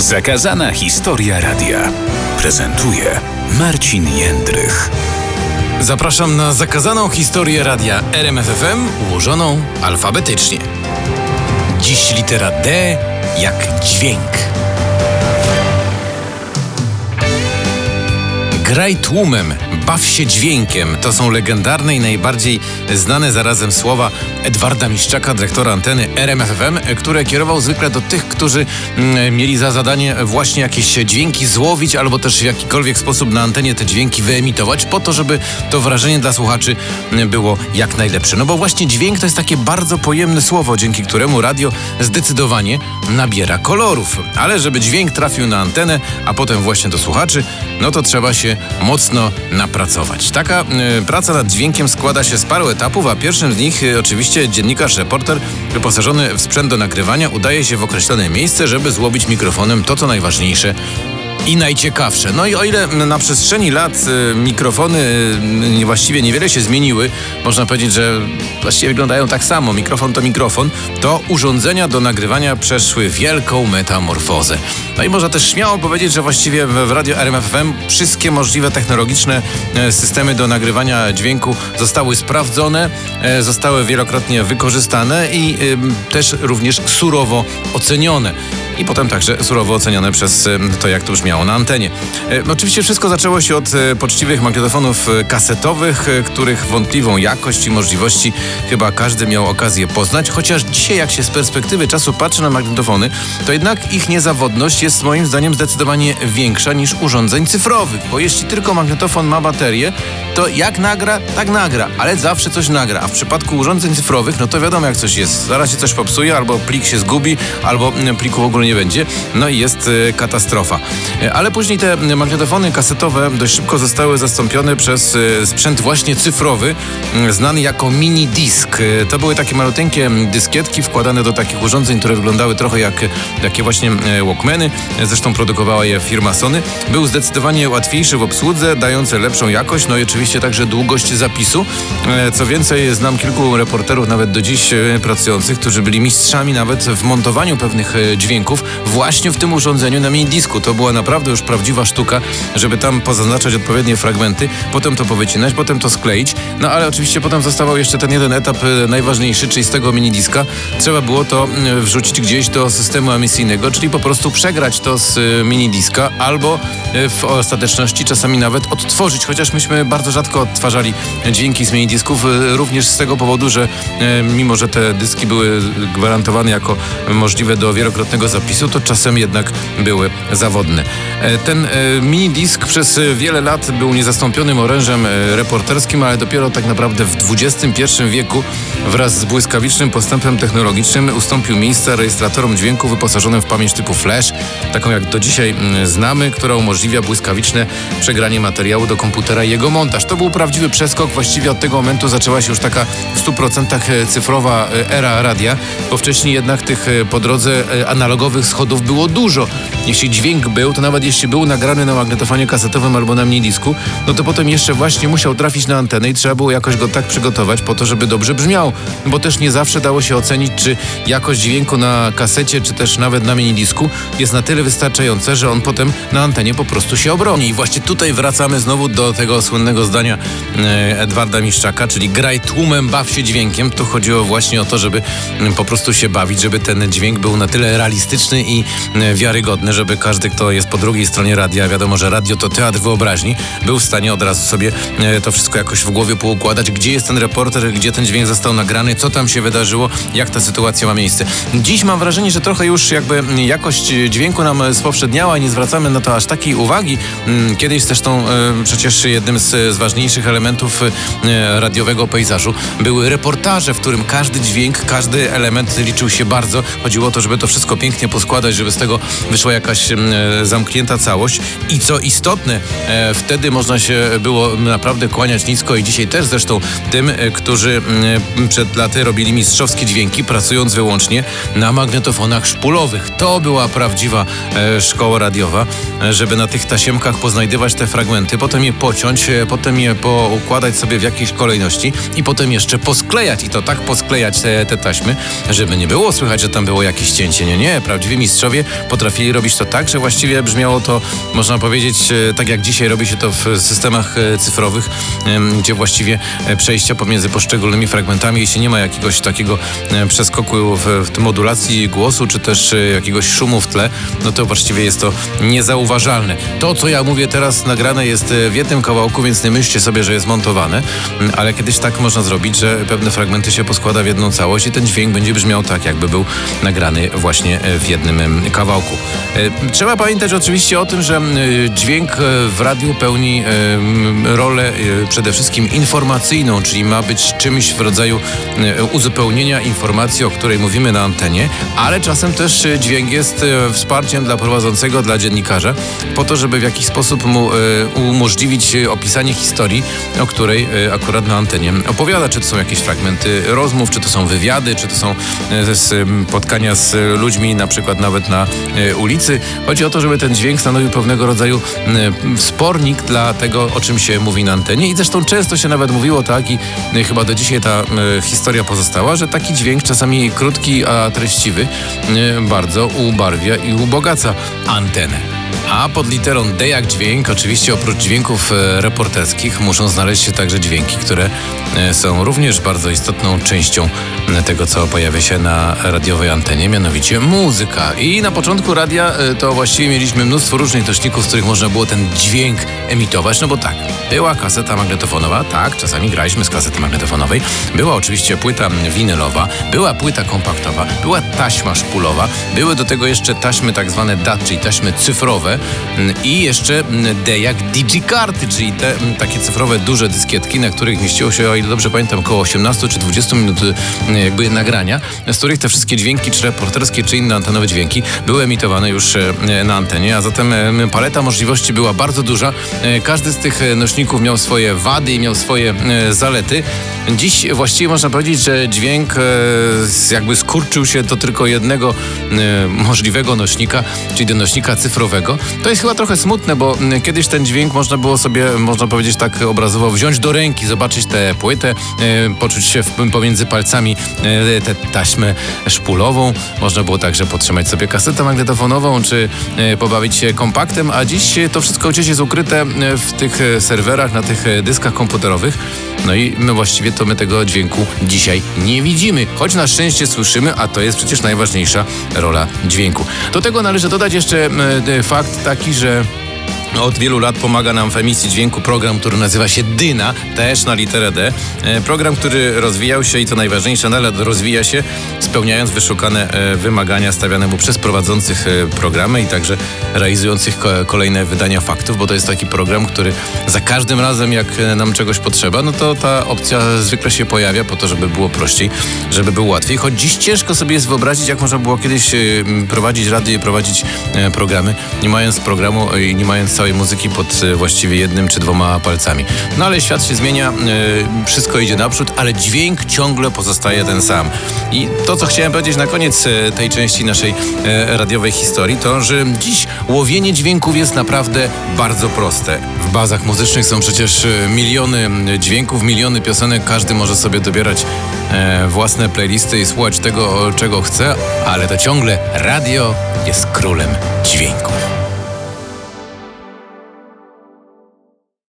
Zakazana historia radia prezentuje Marcin Jędrych. Zapraszam na zakazaną historię radia RMFFM ułożoną alfabetycznie. Dziś litera D jak dźwięk. Graj tłumem, baw się dźwiękiem. To są legendarne i najbardziej znane zarazem słowa Edwarda Miszczaka, dyrektora anteny RMFFM, które kierował zwykle do tych, którzy mm, mieli za zadanie właśnie jakieś dźwięki złowić albo też w jakikolwiek sposób na antenie te dźwięki wyemitować, po to, żeby to wrażenie dla słuchaczy mm, było jak najlepsze. No bo właśnie dźwięk to jest takie bardzo pojemne słowo, dzięki któremu radio zdecydowanie nabiera kolorów. Ale żeby dźwięk trafił na antenę, a potem właśnie do słuchaczy, no to trzeba się mocno napracować. Taka y, praca nad dźwiękiem składa się z paru etapów, a pierwszym z nich y, oczywiście dziennikarz, reporter wyposażony w sprzęt do nagrywania udaje się w określone miejsce, żeby złowić mikrofonem to, co najważniejsze i najciekawsze. No i o ile na przestrzeni lat y, mikrofony y, właściwie niewiele się zmieniły, można powiedzieć, że właściwie wyglądają tak samo, mikrofon to mikrofon, to urządzenia do nagrywania przeszły wielką metamorfozę. No i można też śmiało powiedzieć, że właściwie w radio RMFFM wszystkie możliwe technologiczne e, systemy do nagrywania dźwięku zostały sprawdzone, e, zostały wielokrotnie wykorzystane i też również surowo ocenione i potem także surowo ocenione przez to, jak to brzmiało na antenie. E, oczywiście wszystko zaczęło się od e, poczciwych magnetofonów kasetowych, których wątpliwą jakość i możliwości chyba każdy miał okazję poznać, chociaż dzisiaj jak się z perspektywy czasu patrzy na magnetofony, to jednak ich niezawodność jest moim zdaniem zdecydowanie większa niż urządzeń cyfrowych, bo jeśli tylko magnetofon ma baterię, to jak nagra, tak nagra, ale zawsze coś nagra, a w przypadku urządzeń cyfrowych, no to wiadomo jak coś jest. Zaraz się coś popsuje, albo plik się zgubi, albo pliku w ogóle nie będzie. No i jest e, katastrofa. E, ale później te magnetofony kasetowe dość szybko zostały zastąpione przez e, sprzęt właśnie cyfrowy, znany jako mini disk. To były takie maluteńkie dyskietki wkładane do takich urządzeń, które wyglądały trochę jak takie właśnie Walkmany. Zresztą produkowała je firma Sony. Był zdecydowanie łatwiejszy w obsłudze, dający lepszą jakość, no i oczywiście także długość zapisu. Co więcej, znam kilku reporterów nawet do dziś pracujących, którzy byli mistrzami nawet w montowaniu pewnych dźwięków właśnie w tym urządzeniu na mini disku. To była naprawdę już prawdziwa sztuka, żeby tam pozaznaczać odpowiednie fragmenty, potem to powycinać, potem to skleić. No ale oczywiście potem zostawał jeszcze ten jeden etap e, najważniejszy, czyli z tego mini diska trzeba było to e, wrzucić gdzieś do systemu emisyjnego, czyli po prostu przegrać to z e, mini diska albo w ostateczności czasami nawet odtworzyć, chociaż myśmy bardzo rzadko odtwarzali dźwięki z mini disków, również z tego powodu, że mimo, że te dyski były gwarantowane jako możliwe do wielokrotnego zapisu, zapisu, to czasem jednak były zawodne. E, ten e, mini disk przez wiele lat był niezastąpionym orężem e, reporterskim, ale dopiero tak naprawdę w XXI wieku wraz z błyskawicznym postępem technologicznym ustąpił miejsce rejestratorom dźwięku wyposażonym w pamięć typu flash, taką jak do dzisiaj znamy, która umożliwia błyskawiczne przegranie materiału do komputera i jego montaż. To był prawdziwy przeskok, właściwie od tego momentu zaczęła się już taka w 100% cyfrowa era radia, bo wcześniej jednak tych po drodze analogowych schodów było dużo. Jeśli dźwięk był, to nawet jeśli był nagrany na magnetofonie kasetowym albo na minidisku, no to potem jeszcze właśnie musiał trafić na antenę i trzeba było jakoś go tak przygotować po to, żeby dobrze brzmiał. Bo też nie zawsze dało się ocenić, czy jakość dźwięku na kasecie, czy też nawet na minidisku jest na tyle wystarczająca, że on potem na antenie po prostu się obroni. I właśnie tutaj wracamy znowu do tego słynnego zdania e, Edwarda Miszczaka, czyli graj tłumem, baw się dźwiękiem. Tu chodziło właśnie o to, żeby po prostu się bawić, żeby ten dźwięk był na tyle realistyczny, i e, wiarygodny, żeby każdy, kto jest po drugiej stronie radia, wiadomo, że radio to teatr wyobraźni, był w stanie od razu sobie e, to wszystko jakoś w głowie poukładać, gdzie jest ten reporter, gdzie ten dźwięk został nagrany, co tam się wydarzyło, jak ta sytuacja ma miejsce. Dziś mam wrażenie, że trochę już jakby jakość dźwięku nam spowszedniała i nie zwracamy na to aż takiej uwagi. Mm, kiedyś zresztą e, przecież jednym z ważniejszych elementów radiowego pejzażu były reportaże, w którym każdy dźwięk, każdy element liczył się bardzo. Chodziło o to, żeby to wszystko pięknie poskładać, żeby z tego wyszła jakaś e, zamknięta całość. I co istotne, e, wtedy można się było naprawdę kłaniać nisko i dzisiaj też zresztą tym, e, którzy mm, przed laty robili mistrzowskie dźwięki, pracując wyłącznie na magnetofonach szpulowych. To była prawdziwa szkoła radiowa, żeby na tych tasiemkach poznajdywać te fragmenty, potem je pociąć, potem je poukładać sobie w jakiejś kolejności i potem jeszcze posklejać. I to tak posklejać te, te taśmy, żeby nie było słychać, że tam było jakieś cięcie. Nie, nie, prawda? Prawdziwi mistrzowie potrafili robić to tak, że właściwie brzmiało to, można powiedzieć, e, tak jak dzisiaj robi się to w systemach e, cyfrowych, gdzie właściwie e, przejścia pomiędzy poszczególnymi fragmentami, jeśli nie ma jakiegoś takiego przeskoku w, w tym modulacji głosu, czy też jakiegoś szumu w tle, no to właściwie jest to niezauważalne. To, co ja mówię teraz, nagrane jest w jednym kawałku, więc nie myślcie sobie, że jest montowane, ale kiedyś tak można zrobić, że pewne fragmenty się poskłada w jedną całość i ten dźwięk będzie brzmiał tak, jakby był nagrany właśnie w jednym kawałku. E, Trzeba pamiętać oczywiście o tym, że e, dźwięk e, w radiu pełni rolę przede wszystkim informacyjną, czyli ma być czymś w rodzaju uzupełnienia informacji, o której mówimy na antenie, ale czasem też dźwięk jest wsparciem dla prowadzącego, dla dziennikarza, po to, żeby w jakiś sposób mu umożliwić opisanie historii, o której akurat na antenie opowiada. Czy to są jakieś fragmenty rozmów, czy to są wywiady, czy to są spotkania z ludźmi, na przykład nawet na e, ulicy. Chodzi o to, żeby ten dźwięk stanowił pewnego rodzaju m, wspornik dla tego, o czym się mówi na antenie. I zresztą często się nawet mówiło tak i e, chyba do dzisiaj ta e, historia pozostała, że taki dźwięk czasami krótki, a treściwy bardzo ubarwia i ubogaca antenę. A pod literą D jak dźwięk, oczywiście oprócz dźwięków e, reporterskich muszą znaleźć się także dźwięki, które e, są również bardzo istotną częścią tego, co pojawia się na radiowej antenie, mianowicie muzyka. I na początku radia e, to właściwie mieliśmy mnóstwo różnych nośników, z których można było ten dźwięk emitować, no bo tak, była kaseta magnetofonowa, tak, czasami graliśmy z kasety magnetofonowej, była oczywiście płyta winylowa, była płyta kompaktowa, była taśma szpulowa, były do tego jeszcze taśmy tak zwane DAT, czyli taśmy cyfrowe mm, i jeszcze mm, D jak digikarty, czyli te mm, takie cyfrowe duże dyskietki, na których mieściło się, o ile dobrze pamiętam, około 18 czy 20 minut y, jakby nagrania, z których te wszystkie dźwięki, czy reporterskie, czy inne antenowe dźwięki były emitowane już e, na antenie, a zatem e, paleta możliwości była bardzo duża. E, Każdy z tych e, nośników miał swoje wady i miał swoje e, zalety. Dziś właściwie można powiedzieć, że dźwięk e, jakby skurczył się do tylko jednego e, możliwego nośnika, czyli do nośnika cyfrowego. To jest chyba trochę smutne, bo m, kiedyś ten dźwięk można było sobie, można powiedzieć tak obrazowo, wziąć do ręki, zobaczyć tę płytę, e, poczuć się pomiędzy palcami e, tę taśmę szpulową. Można było także podtrzymać sobie kasetę magnetofonową, czy e, pobawić się kompaktem, a dziś to wszystko gdzieś jest ukryte w tych serwerach, na tych dyskach komputerowych. No i my właściwie to my tego dźwięku dzisiaj nie widzimy, choć na szczęście słyszymy, a to jest przecież najważniejsza rola dźwięku. Do tego należy dodać jeszcze e, fakt taki, że od wielu lat pomaga nam w emisji dźwięku program, który nazywa się Dyna, też na literę D. E, Program, który rozwijał się i co najważniejsze, nadal rozwija się, spełniając wyszukane e, wymagania stawiane mu przez prowadzących e, programy i także realizujących ko- kolejne wydania faktów, bo to jest taki program, który za każdym razem, jak nam czegoś potrzeba, no to ta opcja zwykle się pojawia po to, żeby było prościej, żeby było łatwiej. Choć dziś ciężko sobie jest wyobrazić, jak można było kiedyś prowadzić radio i prowadzić programy, nie mając programu i nie mając całej muzyki pod e, właściwie jednym czy dwoma palcami. No ale świat się zmienia, e, wszystko idzie naprzód, ale dźwięk ciągle pozostaje ten sam. I to, co chciałem powiedzieć na koniec e, tej części naszej radiowej historii, to, że dziś łowienie dźwięków jest naprawdę bardzo proste. W bazach muzycznych są przecież miliony dźwięków, miliony piosenek, każdy może sobie dobierać własne playlisty i słuchać tego, czego chce, ale to ciągle radio jest królem dźwięków.